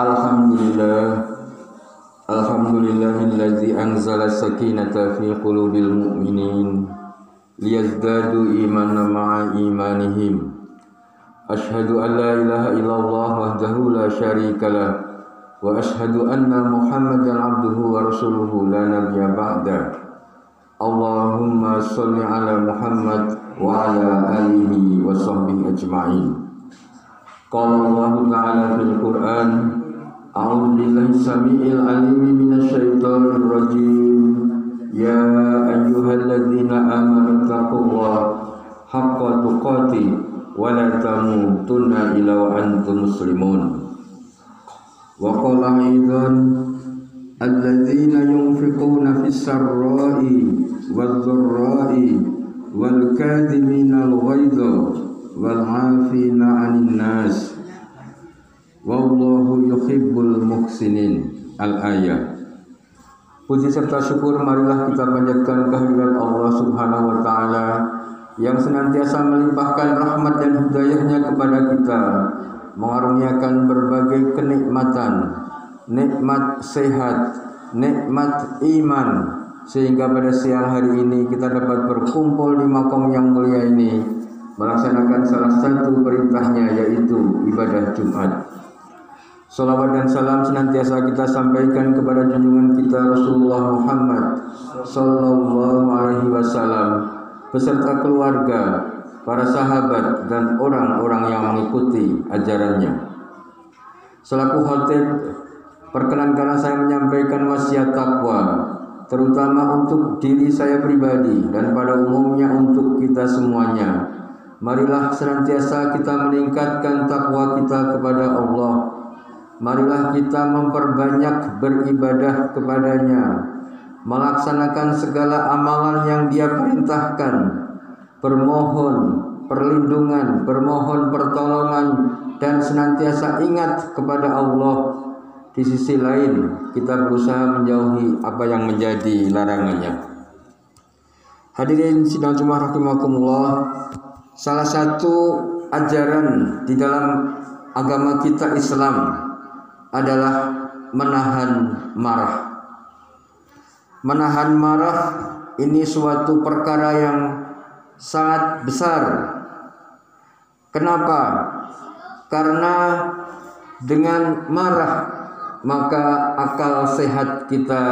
Alhamdulillah Alhamdulillahilladzi anzala sakinata fi qulubil mu'minin liyazdadu imanan ma'a imanihim Ashhadu an la ilaha illallah wahdahu la syarikalah wa ashhadu anna Muhammadan abduhu wa rasuluhu la nabiyya ba'da Allahumma salli ala Muhammad wa ala alihi wa sahbihi ajma'in Qala Allah Ta'ala fil Qur'an أعوذ بالله السميع العليم من الشيطان الرجيم. يا أيها الذين آمنوا اتقوا الله حق تقاته ولا تموتن إلا وأنتم مسلمون. وقال أيضا الذين ينفقون في السراء والضراء والكاذبين الغيظ والعافين عن الناس Wallahu yuhibbul muhsinin Al-ayat Puji serta syukur marilah kita panjatkan kehadirat Allah Subhanahu wa taala yang senantiasa melimpahkan rahmat dan hidayahnya kepada kita, mengaruniakan berbagai kenikmatan, nikmat sehat, nikmat iman, sehingga pada siang hari ini kita dapat berkumpul di makom yang mulia ini melaksanakan salah satu perintahnya yaitu ibadah Jumat. Salawat dan salam senantiasa kita sampaikan kepada junjungan kita Rasulullah Muhammad Sallallahu Alaihi Wasallam beserta keluarga, para sahabat dan orang-orang yang mengikuti ajarannya. Selaku khotib, perkenankanlah saya menyampaikan wasiat takwa, terutama untuk diri saya pribadi dan pada umumnya untuk kita semuanya. Marilah senantiasa kita meningkatkan takwa kita kepada Allah Marilah kita memperbanyak beribadah kepadanya? Melaksanakan segala amalan yang dia perintahkan. Bermohon perlindungan, bermohon pertolongan Dan senantiasa ingat kepada Allah. Di sisi lain kita berusaha menjauhi apa yang menjadi larangannya. Hadirin sidang Jumat rahimakumullah Salah satu ajaran di dalam agama kita Islam adalah menahan marah. Menahan marah ini suatu perkara yang sangat besar. Kenapa? Karena dengan marah maka akal sehat kita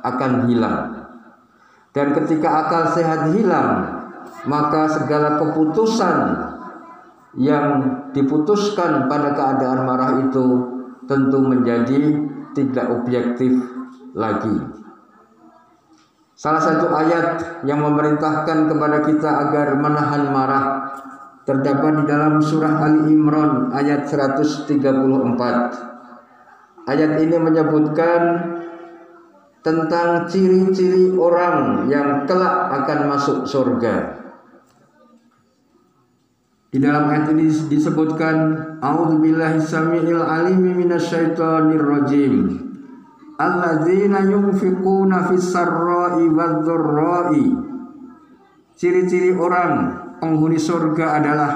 akan hilang. Dan ketika akal sehat hilang, maka segala keputusan yang diputuskan pada keadaan marah itu tentu menjadi tidak objektif lagi. Salah satu ayat yang memerintahkan kepada kita agar menahan marah terdapat di dalam surah Ali Imran ayat 134. Ayat ini menyebutkan tentang ciri-ciri orang yang kelak akan masuk surga. Di dalam ayat ini disebutkan A'udzubillahi samiil alimi minasyaitonir rajim. Alladzina yunfiquna fis sarra'i wadh-dharra'i. Ciri-ciri orang penghuni surga adalah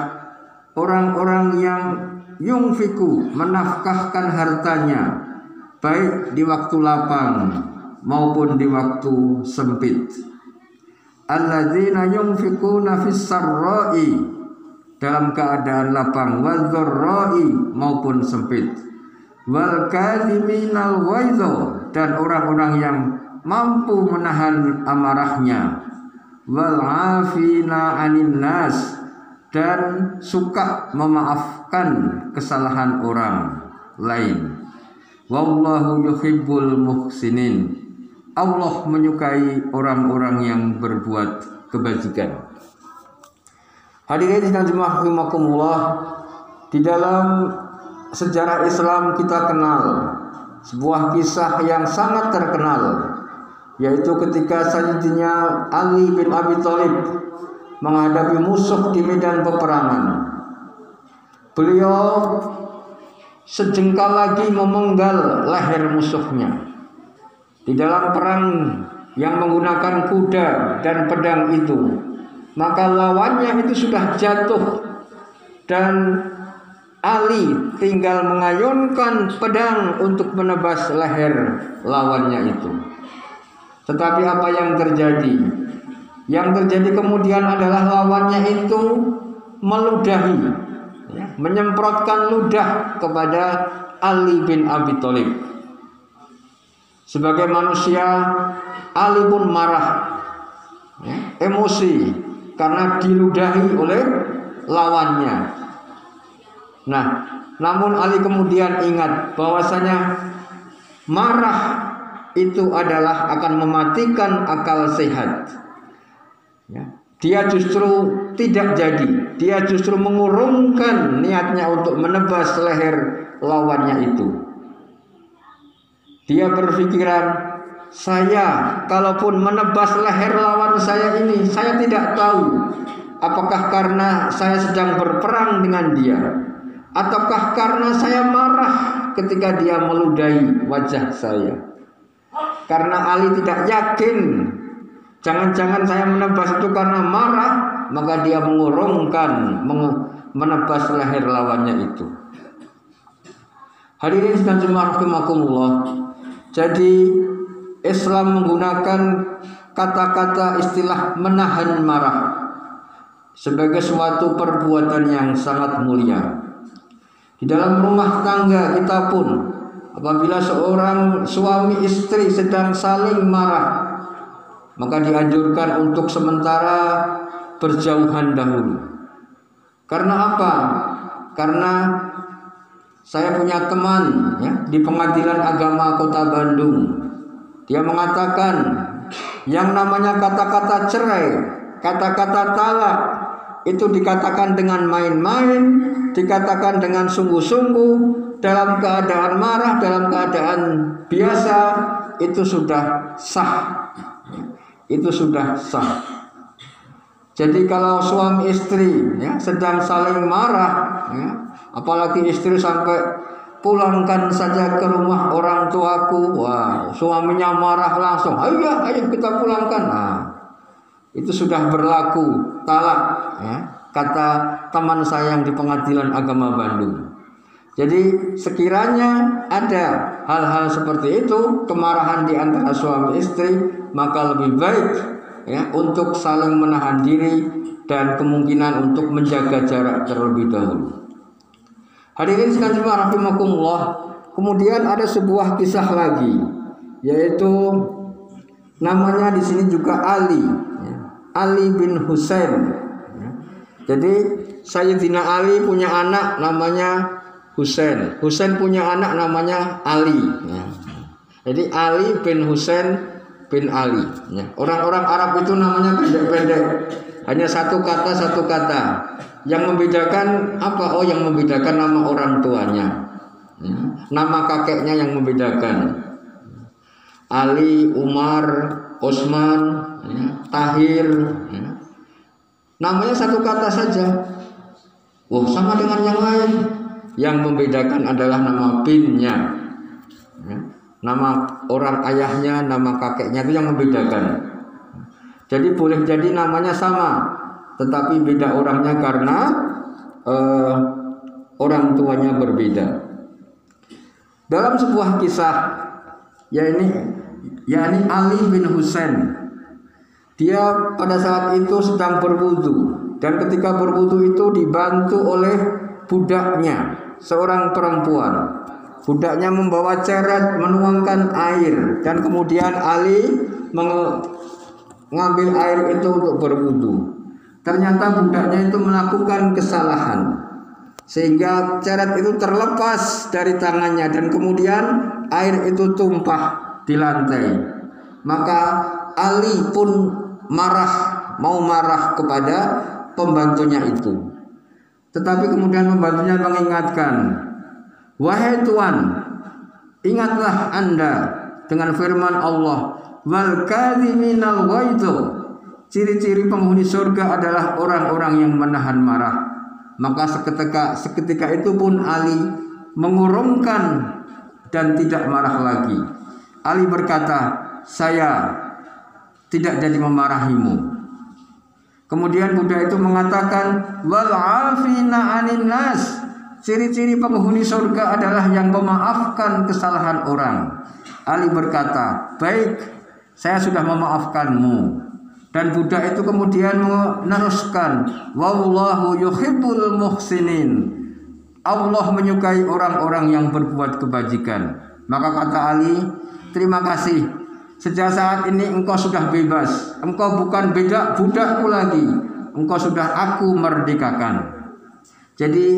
orang-orang yang yungfiku menafkahkan hartanya baik di waktu lapang maupun di waktu sempit. Alladzina yunfiquna fis sarra'i dalam keadaan lapang wal maupun sempit. Wal kadhiminal dan orang-orang yang mampu menahan amarahnya. Wal afina anin nas dan suka memaafkan kesalahan orang lain. Wallahu yuhibbul muhsinin. Allah menyukai orang-orang yang berbuat kebajikan Hadirin dan jemaah rahimakumullah, di dalam sejarah Islam kita kenal sebuah kisah yang sangat terkenal yaitu ketika Sayyidina Ali bin Abi Thalib menghadapi musuh di medan peperangan. Beliau sejengkal lagi memenggal leher musuhnya. Di dalam perang yang menggunakan kuda dan pedang itu maka lawannya itu sudah jatuh dan Ali tinggal mengayunkan pedang untuk menebas leher lawannya itu. Tetapi apa yang terjadi? Yang terjadi kemudian adalah lawannya itu meludahi, ya, menyemprotkan ludah kepada Ali bin Abi Thalib. Sebagai manusia, Ali pun marah, ya, emosi karena diludahi oleh lawannya. Nah, namun Ali kemudian ingat bahwasanya marah itu adalah akan mematikan akal sehat. Ya. Dia justru tidak jadi. Dia justru mengurungkan niatnya untuk menebas leher lawannya itu. Dia berpikiran, saya kalaupun menebas leher lawan saya ini, saya tidak tahu apakah karena saya sedang berperang dengan dia ataukah karena saya marah ketika dia meludahi wajah saya. Karena Ali tidak yakin Jangan-jangan saya menebas itu karena marah, maka dia mengurungkan, menebas leher lawannya itu. Hadirin sekalian jemaah rahimakumullah. Jadi Islam menggunakan kata-kata istilah menahan marah sebagai suatu perbuatan yang sangat mulia. Di dalam rumah tangga kita pun apabila seorang suami istri sedang saling marah maka dianjurkan untuk sementara berjauhan dahulu. Karena apa? Karena saya punya teman ya, di Pengadilan Agama Kota Bandung. Dia mengatakan yang namanya kata-kata cerai, kata-kata talak itu dikatakan dengan main-main, dikatakan dengan sungguh-sungguh, dalam keadaan marah, dalam keadaan biasa itu sudah sah itu sudah sah. Jadi kalau suami istri ya, sedang saling marah, ya, apalagi istri sampai pulangkan saja ke rumah orang tuaku, wah suaminya marah langsung, ayo ayo kita pulangkan. Nah, itu sudah berlaku talak, ya, kata teman saya yang di pengadilan agama Bandung. Jadi sekiranya ada hal-hal seperti itu, kemarahan di antara suami istri, maka lebih baik ya untuk saling menahan diri dan kemungkinan untuk menjaga jarak terlebih dahulu. Hadirin sekalian rahimakumullah. Kemudian ada sebuah kisah lagi yaitu namanya di sini juga Ali, ya. Ali bin Husain. Ya. Jadi Sayyidina Ali punya anak namanya Husain. Husain punya anak namanya Ali. Ya. Jadi Ali bin Husain bin Ali. Orang-orang Arab itu namanya pendek-pendek. Hanya satu kata satu kata. Yang membedakan apa? Oh, yang membedakan nama orang tuanya. Ya. Nama kakeknya yang membedakan. Ali, Umar, Osman, ya. Tahir. Ya. Namanya satu kata saja. Wah, sama dengan yang lain yang membedakan adalah nama binnya ya. nama orang ayahnya nama kakeknya itu yang membedakan jadi boleh jadi namanya sama tetapi beda orangnya karena uh, orang tuanya berbeda dalam sebuah kisah ya ini yakni Ali bin Husain dia pada saat itu sedang berwudu dan ketika berwudu itu dibantu oleh budaknya seorang perempuan. Budaknya membawa ceret menuangkan air dan kemudian Ali mengambil air itu untuk berwudu. Ternyata budaknya itu melakukan kesalahan sehingga ceret itu terlepas dari tangannya dan kemudian air itu tumpah di lantai. Maka Ali pun marah, mau marah kepada pembantunya itu. Tetapi kemudian pembantunya mengingatkan, Wahai Tuhan, ingatlah Anda dengan firman Allah, wal kadhiminal Ciri-ciri penghuni surga adalah orang-orang yang menahan marah. Maka seketika seketika itu pun Ali mengurungkan dan tidak marah lagi. Ali berkata, "Saya tidak jadi memarahimu." Kemudian Buddha itu mengatakan wal afina anin nas. ciri-ciri penghuni surga adalah yang memaafkan kesalahan orang. Ali berkata, "Baik, saya sudah memaafkanmu." Dan budak itu kemudian meneruskan, "Wallahu yuhibbul muhsinin." Allah menyukai orang-orang yang berbuat kebajikan. Maka kata Ali, "Terima kasih. Sejak saat ini engkau sudah bebas. Engkau bukan beda budakku lagi. Engkau sudah aku merdekakan." Jadi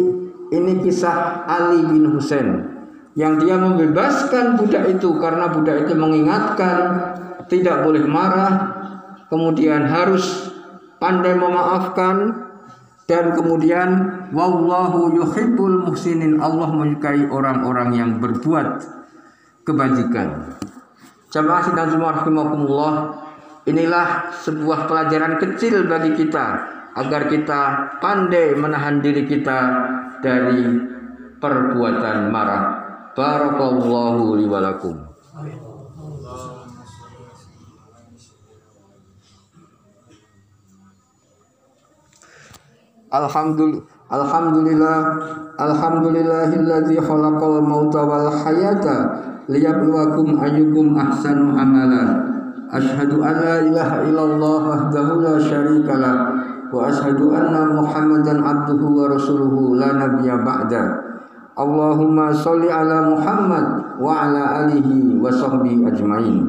ini kisah Ali bin Husain yang dia membebaskan budak itu karena budak itu mengingatkan tidak boleh marah, kemudian harus pandai memaafkan dan kemudian wallahu yuhibbul muhsinin Allah menyukai orang-orang yang berbuat kebajikan. Jamaah sidang Jumat rahimakumullah, inilah sebuah pelajaran kecil bagi kita agar kita pandai menahan diri kita dari perbuatan marah. Barakallahu li walakum. Alhamdulillah Alhamdulillah Alhamdulillahilladzi khalaqal mauta wal hayata liyabluwakum ayyukum ahsanu amala. Ashhadu an la ilaha illallah wahdahu la syarika lah. Wa ashhadu anna Muhammadan abduhu wa rasuluhu la nabiyya ba'da. Allahumma sholli ala Muhammad wa ala alihi wa sahbihi ajmain.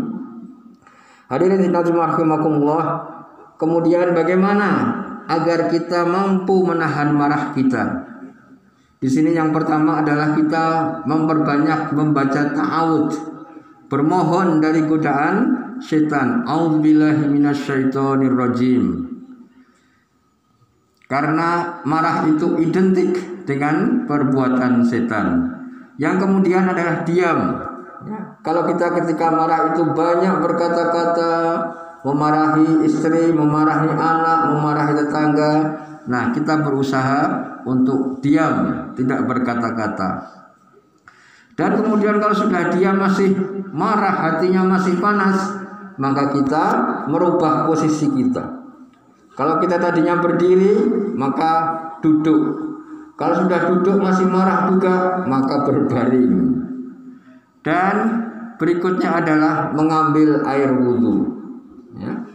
Hadirin rahimakumullah Kemudian bagaimana agar kita mampu menahan marah kita. Di sini yang pertama adalah kita memperbanyak membaca ta'awud, bermohon dari godaan setan. Auzubillahi minasyaitonirrajim. Karena marah itu identik dengan perbuatan setan. Yang kemudian adalah diam. Kalau kita ketika marah itu banyak berkata-kata, memarahi istri, memarahi anak, memarahi tetangga. Nah, kita berusaha untuk diam, tidak berkata-kata. Dan kemudian kalau sudah diam masih marah, hatinya masih panas, maka kita merubah posisi kita. Kalau kita tadinya berdiri, maka duduk. Kalau sudah duduk masih marah juga, maka berbaring. Dan berikutnya adalah mengambil air wudhu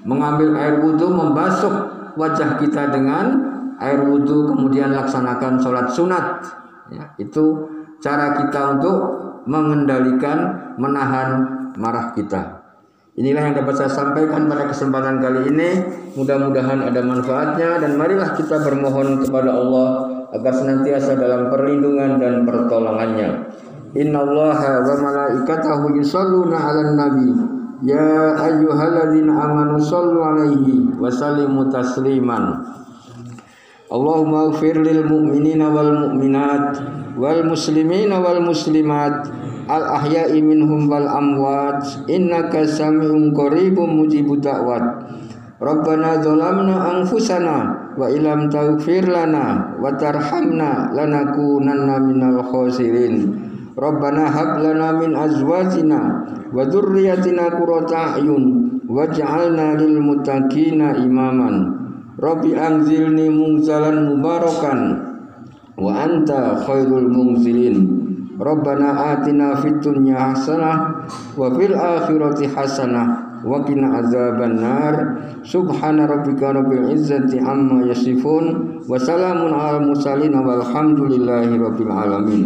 mengambil air wudhu membasuh wajah kita dengan air wudhu kemudian laksanakan sholat sunat. Ya, itu cara kita untuk mengendalikan menahan marah kita. Inilah yang dapat saya sampaikan pada kesempatan kali ini. Mudah-mudahan ada manfaatnya dan marilah kita bermohon kepada Allah agar senantiasa dalam perlindungan dan pertolongannya. Innallaha wa malaikatahu yusalluna 'alan nabi Ya ayyuhalladzina amanu sallu alaihi wa sallimu tasliman. Allahumma ighfir lil mu'minina wal mu'minat wal muslimina wal muslimat al ahya'i minhum wal amwat innaka sami'un qaribun mujibud da'wat. Rabbana zalamna anfusana wa ilam taghfir lana wa tarhamna lanakunanna minal khasirin Rabbana hab lana min azwajina wa dzurriyyatina qurrata a'yun waj'alna lil muttaqina imaman. Rabbi anzilni munzalan mubarakan wa anta khairul munzilin. Rabbana atina fid dunya hasanah wa fil akhirati hasanah wa qina azaban nar. Subhana rabbika rabbil izzati amma yasifun wa salamun alal mursalin walhamdulillahi rabbil alamin.